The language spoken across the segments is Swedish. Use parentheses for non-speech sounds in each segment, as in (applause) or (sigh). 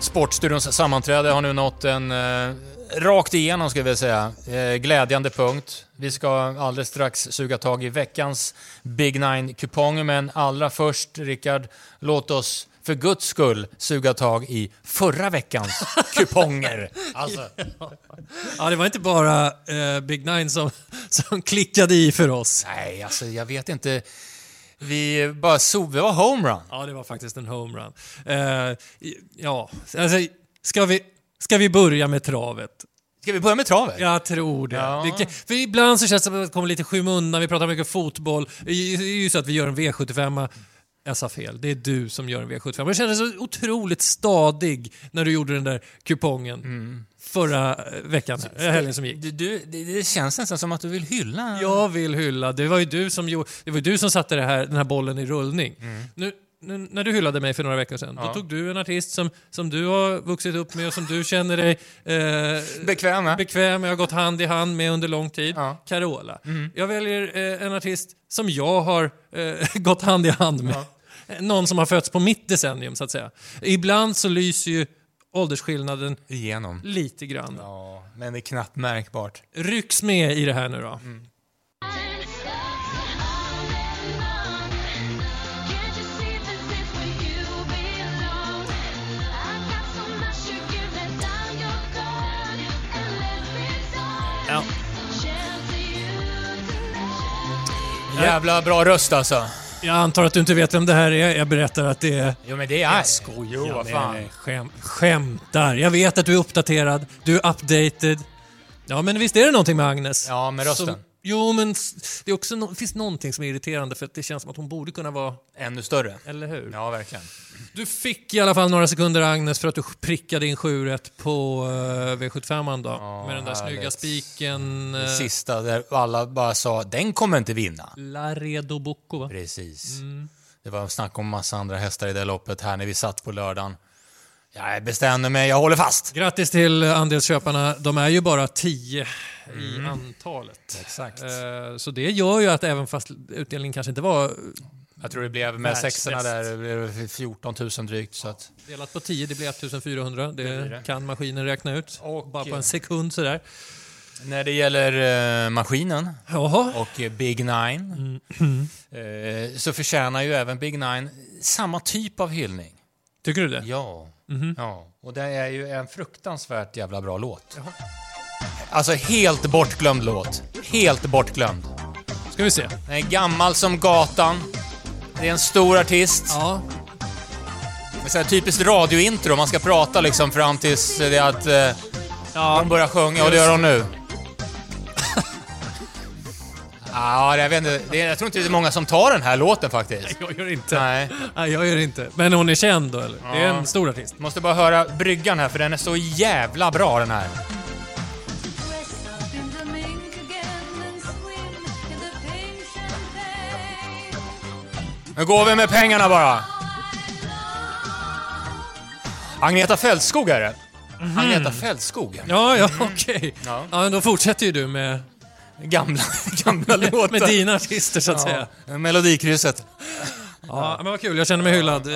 Sportstudions sammanträde har nu nått en eh, rakt igenom, ska vi säga, eh, glädjande punkt. Vi ska alldeles strax suga tag i veckans Big Nine-kuponger, men allra först, Rickard, låt oss för guds skull suga tag i förra veckans (laughs) kuponger. Alltså, Ja, det var inte bara eh, Big Nine som, som klickade i för oss. nej, alltså jag vet inte. Vi bara so det var homerun. Ja, det var faktiskt en homerun. Eh, ja, alltså, ska vi, ska vi börja med travet? Ska vi börja med travet? Jag tror det. Ja. det för ibland så känns det som att det kommer lite skymundan, vi pratar mycket fotboll. Det är ju så att vi gör en V75. Jag sa fel, det är du som gör en V75. Men jag kände så otroligt stadig när du gjorde den där kupongen förra eh, veckan, här, helgen som gick. Du, du, det, känns nästan som att du vill hylla... Jag vill hylla, det var ju du som, gjorde, det var du som satte det här, den här bollen i rullning. Nu, nu, när du hyllade mig för några veckor sedan, då tog du en artist som, som du har vuxit upp med och som du känner dig eh, Bekväm med. bekväm med, har gått hand i hand med under lång tid. Ja. Carola. Jag väljer eh, en artist som jag har eh, (laughs) gått hand i hand med. Någon som har fötts på mitt decennium, så att säga. Ibland så lyser ju åldersskillnaden Igenom. lite grann. Ja, men det är knappt märkbart. Rycks med i det här nu då. Ja. Jävla bra röst alltså. Jag antar att du inte vet vem det här är. Jag berättar att det är... Jo men det är... Skojar. Jo, vad Nej, fan. nej, skäm, skämtar. Jag vet att du är uppdaterad. Du är updated. Ja, men visst är det någonting med Agnes? Ja, med rösten. Som, jo, men det är också no, finns någonting som är irriterande för att det känns som att hon borde kunna vara... Ännu större. Eller hur? Ja, verkligen. Du fick i alla fall några sekunder Agnes för att du prickade in 7 rätt på uh, V75 då. Ja, med den där snygga härligt. spiken. Det Uh, sista där alla bara sa den kommer inte vinna. Laredo Bocco, va? Precis. Mm. Det var snack om massa andra hästar i det loppet här när vi satt på lördagen. Jag bestämde mig, jag håller fast. Grattis till andelsköparna. De är ju bara 10 i antalet. Mm. Exakt. Eh, Så det gör ju att även fast utdelningen kanske inte var Jag tror det blev med sexorna där, det blev 14 000 drygt. Så att, delat på 10, det blir 1400. Det, blir det. kan maskinen räkna ut. Och, Bara på en sekund sådär. när det gäller eh, maskinen Jaha. och eh, Big Nine Mm. eh, så förtjänar ju även Big Nine samma typ av hyllning. Tycker du det? Ja. Mhm. ja. Och det är ju en fruktansvärt jävla bra låt. Alltså helt bortglömd låt. Helt bortglömd. Ska vi se. Den är gammal som gatan. Det är en stor artist. Ja. Det är så här typiskt radiointro. Man ska prata liksom fram tills det att eh, ja. hon börjar sjunga och det gör hon nu. Ja, jag vet inte. Det är, jag tror inte det är många som tar den här låten faktiskt. Jag gör inte. Nej. Nej, jag gör inte. Men hon är känd då, eller? Det är Ja. en stor artist. Måste bara höra bryggan här för den är så jävla bra den här. Nu går vi med pengarna bara. Agneta Fältskog är det. Agneta Fältskog. Ja, ja, (laughs) okej. Ja. Ja, men då fortsätter ju du med, Gamla, (laughs) gamla låtar. med dina artister, så att säga. Ja, Melodikrysset. Ja, men vad kul. Jag känner mig hyllad. Eh,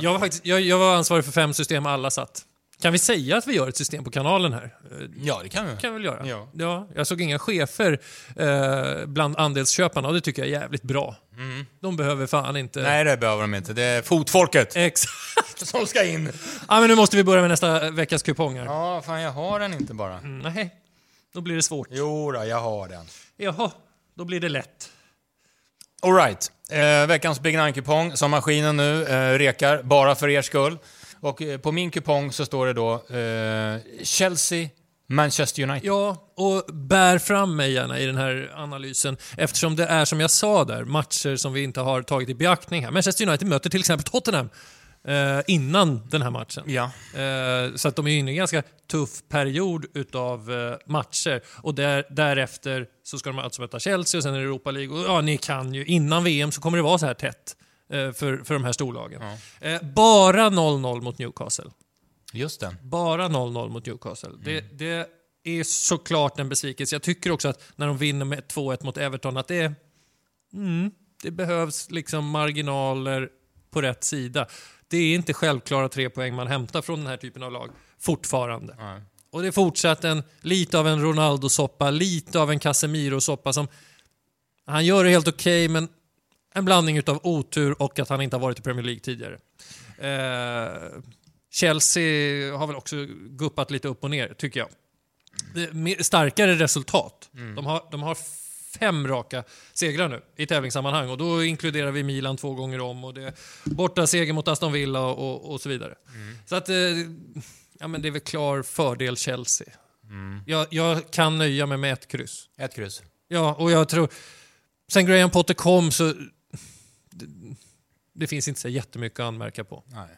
jag, var faktiskt, jag, jag var ansvarig för fem system, alla satt. Kan vi säga att vi gör ett system på kanalen här? Eh, Ja, det kan vi. kan vi väl göra? Ja. ja jag såg inga chefer eh, bland andelsköparna och det tycker jag är jävligt bra. De behöver fan inte... Mm. Nej, det behöver de inte. Det är fotfolket Exakt. (laughs) som ska in. Ja, men nu måste vi börja med nästa veckas kupong här. Ja, fan jag har den inte bara. Mm, Nej, då blir det svårt. Jo då, jag har den. Jaha, då blir det lätt. Alright. Eh, veckans Big Nine-kupong som maskinen nu eh, rekar, bara för er skull. Och eh, på min kupong så står det då eh, Chelsea, Manchester United. Ja, och bär fram mig gärna i den här analysen eftersom det är som jag sa där, matcher som vi inte har tagit i beaktning här. Manchester United möter till exempel Tottenham eh, innan den här matchen. Ja. Eh, så att de är inne i en ganska tuff period utav eh, matcher. Och där, därefter så ska de alltså möta Chelsea och sen är det Europa League. Och ja, ni kan ju, innan VM så kommer det vara så här tätt eh, för, för de här storlagen. Eh, bara 0-0 mot Newcastle. Just det. Bara 0-0 mot Newcastle. Det, det är såklart en besvikelse. Jag tycker också att när de vinner med 2-1 mot Everton att det, mm, det behövs liksom marginaler på rätt sida. Det är inte självklara tre poäng man hämtar från den här typen av lag, fortfarande. Nej. Och det är fortsatt en, lite av en Ronaldo-soppa, lite av en Casemiro-soppa som... Han gör det helt okej, men en blandning utav otur och att han inte har varit i Premier League tidigare. Eh, Chelsea har väl också guppat lite upp och ner, tycker jag. Starkare resultat. De, har, de har fem raka segrar nu i tävlingssammanhang och då inkluderar vi Milan två gånger om och det är borta seger mot Aston Villa och, och, så vidare. Så att, eh, ja men det är väl klar fördel Chelsea. Jag, jag kan nöja mig med ett kryss. Ett kryss. Ja, och jag tror... Sen Graham Potter kom så... Det, det finns inte så jättemycket att anmärka på. Nej.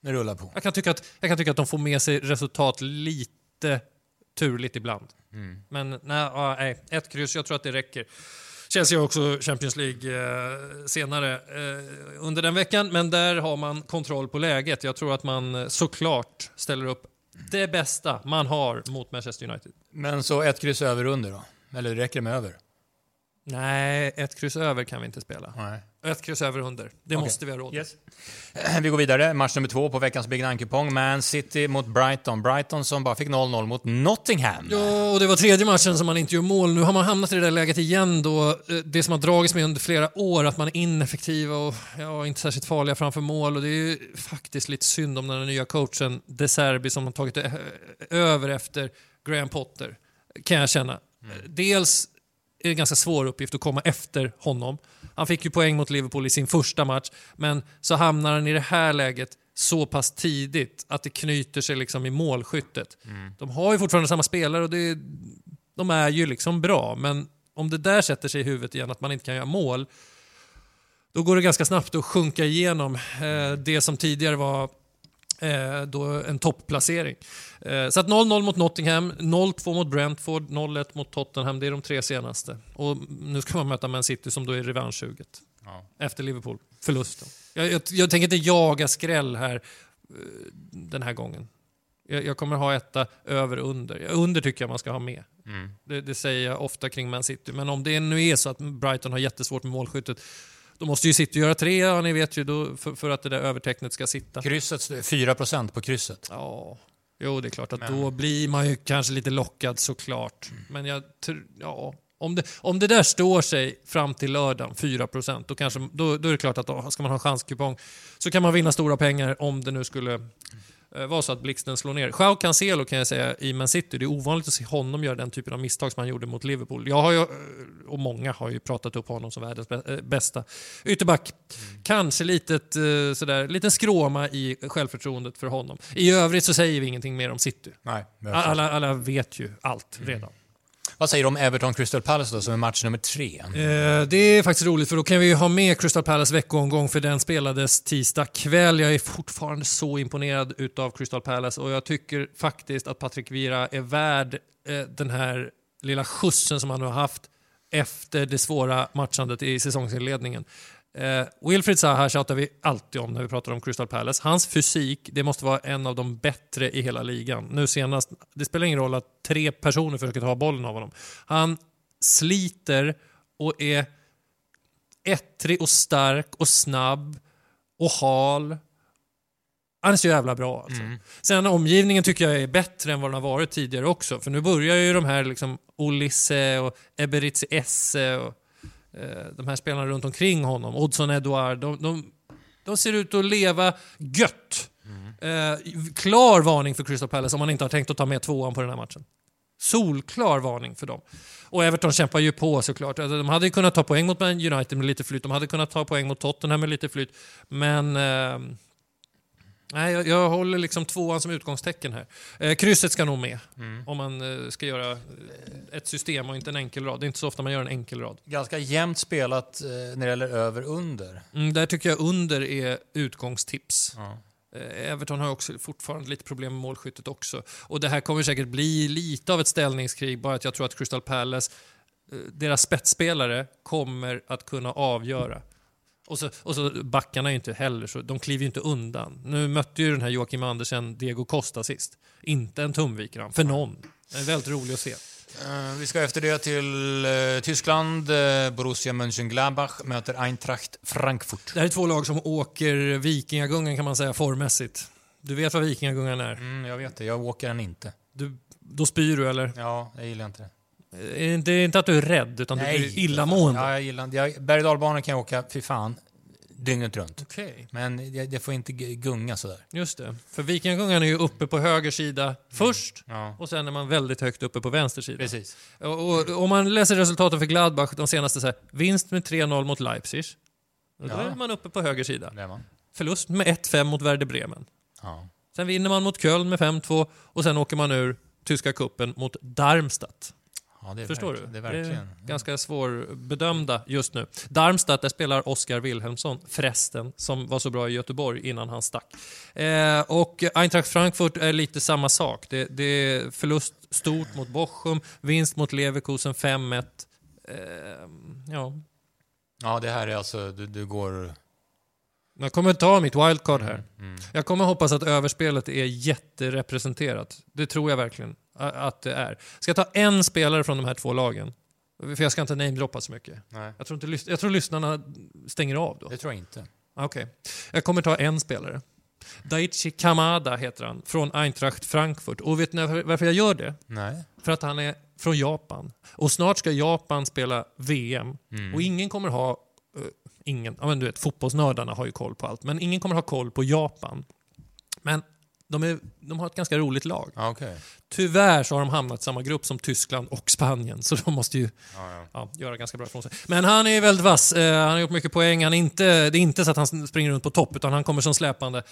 Det rullar på. Jag kan, tycka att, jag kan tycka att de får med sig resultat lite turligt ibland. Men nej, ja, nej, ett kryss, jag tror att det räcker. Chelsea har också Champions League eh, senare eh, under den veckan, men där har man kontroll på läget. Jag tror att man eh, såklart ställer upp det bästa man har mot Manchester United. Men så ett kryss över under då? Eller räcker det med över? Nej, ett kryss över kan vi inte spela. Nej. Ett kryss över under. Det Okej. måste vi ha råd. Yes. (clears throat) Vi går vidare. Match nummer två på veckans Big Nine-kupong. Man City mot Brighton. Brighton som bara fick 0-0 mot Nottingham. Ja, och det var tredje matchen som man inte gör mål. Nu har man hamnat i det där läget igen då. eh, Det som har dragits med under flera år, att man är ineffektiva och ja, inte särskilt farliga framför mål. Och det är ju faktiskt lite synd om den nya coachen De Serbi som har tagit över efter Graham Potter, kan jag känna. Dels är det en ganska svår uppgift att komma efter honom. Han fick ju poäng mot Liverpool i sin första match, men så hamnar han i det här läget så pass tidigt att det knyter sig liksom i målskyttet. De har ju fortfarande samma spelare och det, de är ju liksom bra, men om det där sätter sig i huvudet igen att man inte kan göra mål, då går det ganska snabbt att sjunka igenom eh, det som tidigare var då en topplacering. Eh, så att 0-0 mot Nottingham, 0-2 mot Brentford, 0-1 mot Tottenham. Det är de tre senaste. Och nu ska man möta Man City som då är revanschsuget. Ja. Efter Liverpool. Förlusten. Jag, jag, jag tänker inte jaga skräll här eh, den här gången. Jag, jag kommer ha etta över under. Under tycker jag man ska ha med. Mm. Det, det säger jag ofta kring Man City. Men om det nu är så att Brighton har jättesvårt med målskyttet, då måste ju City göra tre, ja, ni vet ju, då, för, för att det där övertecknet ska sitta. Krysset, 4% på krysset. Ja, jo det är klart att Men- då blir man ju kanske lite lockad såklart. Men jag ja, om det, om det där står sig fram till lördagen, 4%, då, kanske, då, då är det klart att då ska man ha en chanskupong så kan man vinna stora pengar om det nu skulle vara så att blixten slår ner. Joao Cancelo kan jag säga i Man City, det är ovanligt att se honom göra den typen av misstag som han gjorde mot Liverpool. Jag har ju, eh, och många har ju pratat upp honom som världens eh, bästa ytterback. Kanske litet, eh, sådär, liten skråma i självförtroendet för honom. I övrigt så säger vi ingenting mer om City. Nej. Alla, alla vet ju allt redan. Vad säger du om Everton Crystal Palace då, som är match nummer tre? Eh, det är faktiskt roligt för då kan vi ju ha med Crystal Palace veckoomgång för den spelades tisdag kväll. Jag är fortfarande så imponerad utav Crystal Palace och jag tycker faktiskt att Patrick Vira är värd eh, den här lilla skjutsen som han nu har haft efter det svåra matchandet i säsongsinledningen. Eh, Wilfried Zaha tjatar vi alltid om när vi pratar om Crystal Palace. Hans fysik, det måste vara en av de bättre i hela ligan. Nu senast, det spelar ingen roll att tre personer försöker ta bollen av honom. Han sliter och är ettrig och stark och snabb och hal. Han är så jävla bra alltså. Sen omgivningen tycker jag är bättre än vad den har varit tidigare också. För nu börjar ju de här liksom Olisse och Eberitzi Esse och Eh, de här spelarna runt omkring honom, Oddson Edouard, de, de, de ser ut att leva gött. Eh, klar varning för Crystal Palace om man inte har tänkt att ta med tvåan på den här matchen. Solklar varning för dem. Och Everton kämpar ju på såklart. Alltså, de hade ju kunnat ta poäng mot Man United med lite flyt. De hade kunnat ta poäng mot Tottenham med lite flyt. Men... Eh, nej, jag, jag håller liksom tvåan som utgångstecken här. Eh, krysset ska nog med. Om man eh, ska göra eh, ett system och inte en enkel rad. Det är inte så ofta man gör en enkel rad. Ganska jämnt spelat eh, när det gäller över-under. Mm, där tycker jag under är utgångstips. Ja. Eh, Everton har också fortfarande lite problem med målskyttet också. Och det här kommer säkert bli lite av ett ställningskrig, bara att jag tror att Crystal Palace, eh, deras spetsspelare, kommer att kunna avgöra. Och så, och så backarna är ju inte heller så, de kliver ju inte undan. Nu mötte ju den här Joakim Andersen Diego Costa sist. Inte en tumvikram, för någon. Det är väldigt roligt att se. Eh, vi ska efter det till eh, Tyskland. Eh, Borussia Mönchengladbach möter Eintracht Frankfurt. Det här är två lag som åker Vikingagungan kan man säga formmässigt. Du vet vad Vikingagungan är? Mm, jag vet det, jag åker den inte. Du, då spyr du eller? Ja, jag gillar inte det. Eh, Det är inte att du är rädd utan du blir illamående. Ja, jag gillar. Jag- Berg och kan jag åka, fy fan, dygnet runt. Okej, Men det, det får inte gunga sådär. just det. För Vikingagungan är ju uppe på höger sida först Ja, och sen är man väldigt högt uppe på vänster sida. precis. Och, om man läser resultaten för Gladbach de senaste, så här, vinst med 3-0 mot Leipzig. Då Ja. är man uppe på höger sida. Är. Förlust med 1-5 mot Werder Bremen. Ja. Sen vinner man mot Köln med 5-2 och sen åker man ur tyska kuppen mot Darmstadt. Ja, det är Förstår verk- du? Det är verkligen. ganska svårbedömda just nu. Darmstadt, där spelar Oskar Wilhelmsson, förresten, som var så bra i Göteborg innan han stack. Eh, och Eintracht Frankfurt är lite samma sak. Det, det är förlust stort mot Bochum, vinst mot Leverkusen 5-1. Eh, ja. Ja, det här är alltså, du, du går... Jag kommer ta mitt wildcard här. Mm. Jag kommer hoppas att överspelet är jätterepresenterat. Det tror jag verkligen att det är. Ska jag ta en spelare från de här två lagen? För jag ska inte namedroppa så mycket. Nej, Jag tror, inte, jag tror lyssnarna stänger av då. det tror jag inte. Okej. Jag kommer ta en spelare. Daichi Kamada heter han, från Eintracht Frankfurt. Och vet ni varför- varför jag gör det? Nej. För att han är från Japan. Och snart ska Japan spela VM. Mm. Och ingen kommer ha... eh, ingen, ja men du vet, fotbollsnördarna har ju koll på allt. Men ingen kommer ha koll på Japan. Men de, är, de har ett ganska roligt lag. Okej. Tyvärr så har de hamnat i samma grupp som Tyskland och Spanien. Så de måste ju Ja, ja. ja, göra ganska bra ifrån sig. Men han är väldigt vass. Eh, han har gjort mycket poäng. Han inte, det är inte så att han springer runt på topp, utan han kommer som släpande.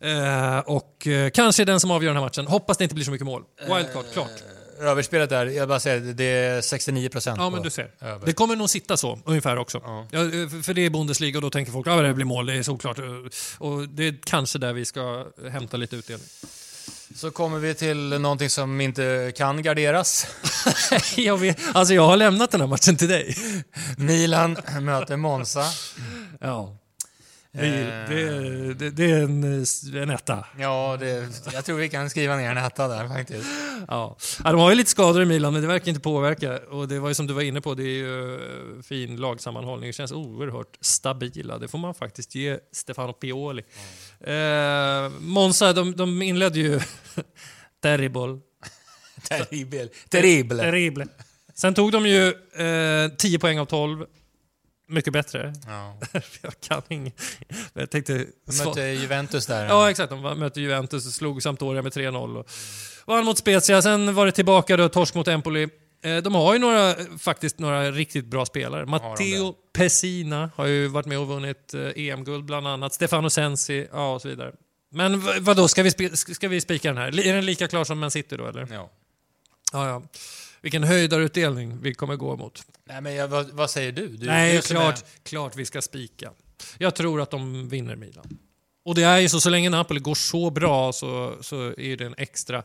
Eh, och eh, kanske är den som avgör den här matchen. Hoppas det inte blir så mycket mål. Wildcard, klart. Överspelet där, jag bara säger, det är 69 procent Ja, men du ser. över. Det kommer nog sitta så, ungefär också. Ja. Ja, för- det är Bundesliga och då tänker folk att ah, det blir mål, det är såklart. Och det är kanske där vi ska hämta lite utdelning. Så kommer vi till någonting som inte kan garderas. (laughs) jag, vet, alltså jag har lämnat den här matchen till dig. Milan möter Monza. Ja. Det, Eh. det, det, är en, eh, en etta. Ja, det, jag tror vi kan skriva ner en etta där faktiskt. Ja. ja, de har ju lite skador i Milan, men det verkar inte påverka. Och det var ju som du var inne på, det är ju eh, fin lagsammanhållning. Det känns oerhört stabila. Det får man faktiskt ge Stefano Pioli. Eh, Monza, de, de inledde ju (laughs) terrible. Terrible. Terrible. Terrible. Sen tog de ju eh, 10 poäng av 12. Mycket bättre. Ja. (laughs) Jag kan inget. Jag tänkte... De mötte Juventus där. Ja, exakt. De mötte Juventus och slog Sampdoria med 3-0. Och vann mot Spezia. Sen var det tillbaka då, torsk mot Empoli. Eh, De har ju några, faktiskt några riktigt bra spelare. Matteo Pessina har ju varit med och vunnit eh, EM-guld bland annat. Stefano Sensi, ja och så vidare. Men v- vadå, ska vi, ska vi spika den här? Är den lika klar som Man City då eller? Ja. Ja, ja. Vilken höjdarutdelning vi kommer gå mot. Nej, men jag, vad, vad säger du? du Nej, du klart, är- klart vi ska spika. Jag tror att de vinner Milan. Och det är ju så, så länge Napoli går så bra så, så är det en extra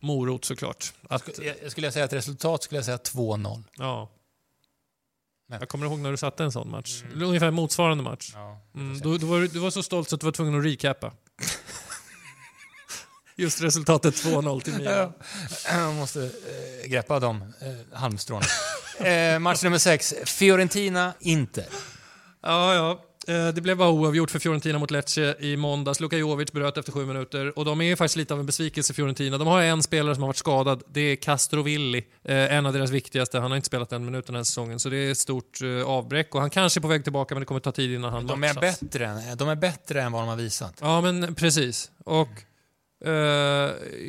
morot såklart. Att, Jag, jag skulle säga ett resultat skulle jag säga 2-0. ja. Men- Jag kommer ihåg när du satte en sån match. Ungefär motsvarande match. Ja, Mm, då, då var du, du var så stolt så att du var tvungen att recappa. Just resultatet 2-0 till Milan. Jag måste eh, greppa de eh, halmstråna. eh, match nummer 6, Fiorentina-Inter. Ja, ja. Eh, Det blev bara oavgjort för Fiorentina mot Lecce i måndags. Luka Jovic bröt efter sju minuter och de är ju faktiskt lite av en besvikelse Fiorentina. De har en spelare som har varit skadad. Det är Castrovilli, eh, en av deras viktigaste. Han har inte spelat en minut den här säsongen så det är ett stort eh, avbräck och han kanske är på väg tillbaka men det kommer ta tid innan han De är, matchas. bättre, än- de är bättre än vad de har visat. Ja, men precis. Och eh,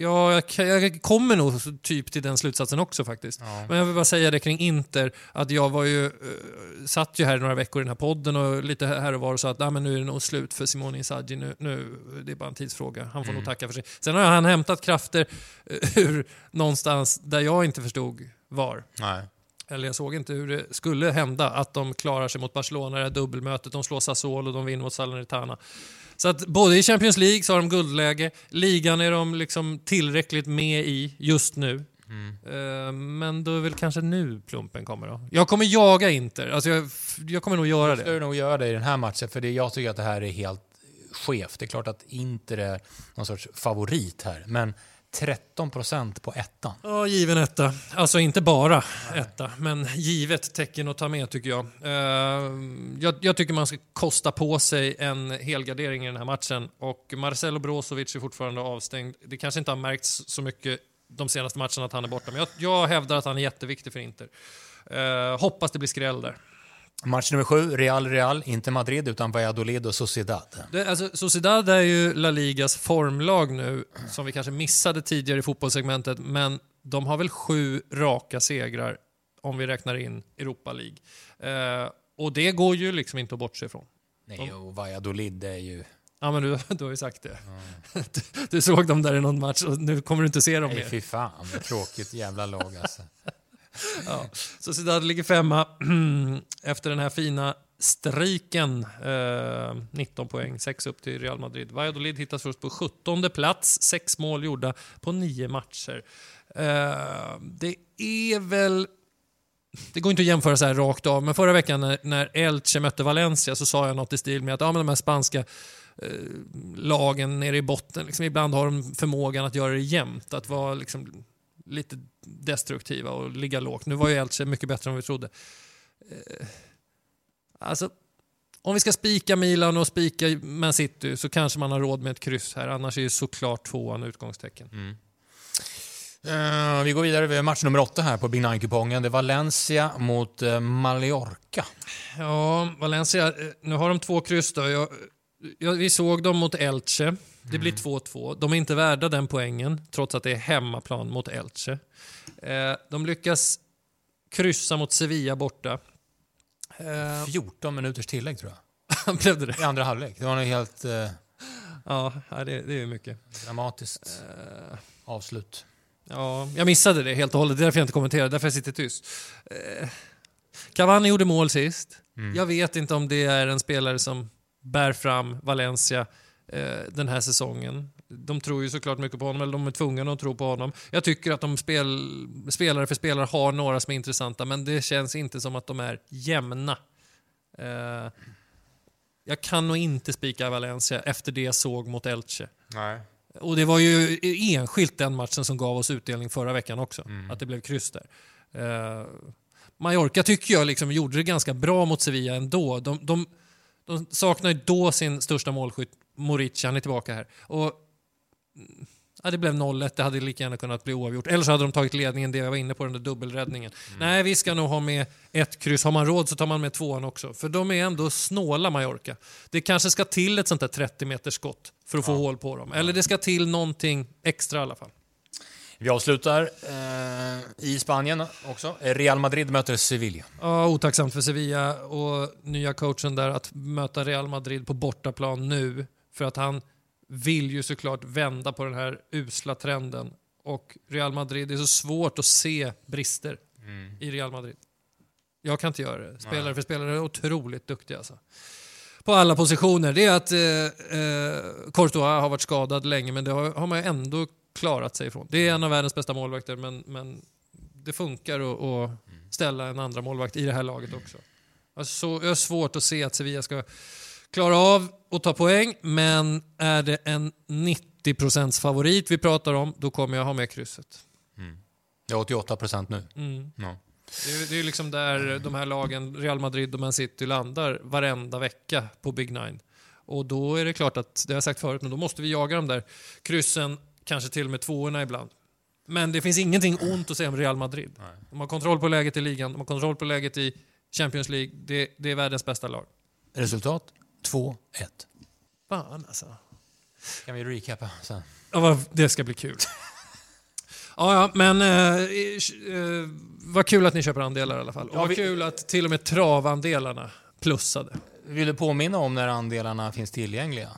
ja, jag, jag kommer nog typ till den slutsatsen också faktiskt. Ja. Men jag vill bara säga det kring Inter, att jag var ju, eh, satt ju här i några veckor i den här podden och lite här och var och sa att ah, men nu är det nog slut för Simone Inzaghi, nu, nu, det är bara en tidsfråga. Han får nog tacka för sig. Sen har han hämtat krafter eh, (laughs) ur någonstans där jag inte förstod var. Nej. Eller jag såg inte hur det skulle hända att de klarar sig mot Barcelona i det här dubbelmötet. De slår Sassuolo de vinner mot Salernitana. Så att både i Champions League så har de guldläge, ligan är de liksom tillräckligt med i just nu. Eh, Men då är väl kanske nu plumpen kommer då. Jag kommer jaga Inter, alltså jag, jag kommer nog göra Jag skulle det. nog göra det i den här matchen, för det, jag tycker att det här är helt skevt. Det är klart att Inter är någon sorts favorit här, men 13% på ettan. Ja, given etta. Alltså inte bara etta, men givet tecken att ta med tycker jag. Eh, jag. Jag tycker man ska kosta på sig en helgardering i den här matchen och Marcelo Brozovic är fortfarande avstängd. Det kanske inte har märkts så mycket de senaste matcherna att han är borta, men jag, jag hävdar att han är jätteviktig för Inter. Eh, hoppas det blir skräll där. Match nummer sju, Real-Real, inte Madrid utan Valladolid och Sociedad. Det, alltså, Sociedad är ju La Ligas formlag nu, som vi kanske missade tidigare i fotbollssegmentet, men de har väl sju raka segrar om vi räknar in Europa League. Eh, och det går ju liksom inte att bortse ifrån. Nej, och Valladolid är ju... Ja, men du, du har ju sagt det. (laughs) Du, du såg dem där i någon match och nu kommer du inte se dem Nej, mer. fy fan. Tråkigt jävla lag alltså. (laughs) Ja. Sociedad ligger femma (clears throat) efter den här fina striken. Eh, 19 poäng, 6 upp till Real Madrid. Valladolid hittas först på 17 plats, 6 mål gjorda på 9 matcher. Eh, det är väl... Det går inte att jämföra så här rakt av, men förra veckan när, när Elche mötte Valencia så sa jag något i stil med att ja, men de här spanska eh, lagen nere i botten, liksom, ibland har de förmågan att göra det jämnt, att vara liksom, lite destruktiva och ligga lågt. Nu var ju Elche mycket bättre än vi trodde. Eh, alltså, om vi ska spika Milan och spika Man City så kanske man har råd med ett kryss här. Annars är ju såklart tvåan utgångstecken. Eh, vi går vidare med match nummer åtta här på Big Nine-kupongen. Det är Valencia mot uh, Mallorca. Ja, Valencia, nu har de två kryss då. Jag, jag, vi såg dem mot Elche. Det blir 2-2. De är inte värda den poängen, trots att det är hemmaplan mot Elche. Eh, de lyckas kryssa mot Sevilla borta. Eh, 14 minuters tillägg tror jag. (laughs) blev det det? I andra halvlek. Det var nog helt eh, Ja, det, det är mycket. dramatiskt Eh, avslut. Ja, jag missade det helt och hållet. Det är därför jag inte kommenterar. Därför jag sitter tyst. Eh, Cavani gjorde mål sist. Jag vet inte om det är en spelare som bär fram Valencia eh, den här säsongen. De tror ju såklart mycket på honom, eller de är tvungna att tro på honom. Jag tycker att de spel, spelare för spelare har några som är intressanta, men det känns inte som att de är jämna. Eh, jag kan nog inte spika Valencia efter det jag såg mot Elche. Nej. Och det var ju enskilt den matchen som gav oss utdelning förra veckan också. Att det blev kryss där. Eh, Mallorca tycker jag liksom gjorde det ganska bra mot Sevilla ändå. De, de, de saknar ju då sin största målskytt, Morici, han är tillbaka här. Och, mm, ja, det blev 0-1, det hade lika gärna kunnat bli oavgjort. Eller så hade de tagit ledningen, det jag var inne på, den där dubbelräddningen. Nej, vi ska nog ha med ett kryss. Har man råd så tar man med tvåan också. För de är ändå snåla, Mallorca. Det kanske ska till ett sånt där 30 meters skott för att få hål på dem. Eller det ska till någonting extra i alla fall. Vi avslutar eh, i Spanien också. Real Madrid möter Sevilla. Ja, otacksamt för Sevilla och nya coachen där att möta Real Madrid på bortaplan nu. För att han vill ju såklart vända på den här usla trenden. Och Real Madrid, det är så svårt att se brister i Real Madrid. Jag kan inte göra det. Spelare för spelare är otroligt duktiga alltså. På alla positioner. Det är att eh, eh, Courtois har varit skadad länge men det har, har man ändå klarat sig ifrån. Det är en av världens bästa målvakter men, men det funkar att, att ställa en andra målvakt i det här laget också. Alltså, jag har svårt att se att Sevilla ska klara av att ta poäng men är det en 90% favorit vi pratar om då kommer jag ha med krysset. Det är 88 procent nu. Mm. Ja. Det är, det är liksom där de här lagen, Real Madrid och Man City, landar varenda vecka på Big Nine. Och då är det klart att, det har jag sagt förut, men då måste vi jaga de där kryssen, kanske till och med tvåorna ibland. Men det finns ingenting ont att säga om Real Madrid. De har kontroll på läget i ligan, de har kontroll på läget i Champions League. Det, det är världens bästa lag. Resultat 2-1. Fan alltså. Kan vi recapa sen? Ja, det ska bli kul. ja, ja, men eh, eh, vad kul att ni köper andelar i alla fall. Och Ja, vad vi- kul att till och med travandelarna plussade. Vill du påminna om när andelarna finns tillgängliga?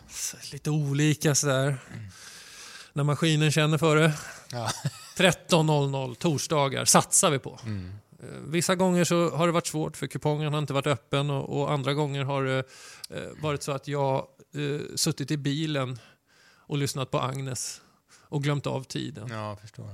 Lite olika sådär. När maskinen känner för det. Ja. 13.00 torsdagar satsar vi på. Mm. Eh, Vissa gånger så har det varit svårt för kupongen har inte varit öppen och, och andra gånger har det eh, varit så att jag eh, suttit i bilen och lyssnat på Agnes och glömt av tiden. Ja, förstår.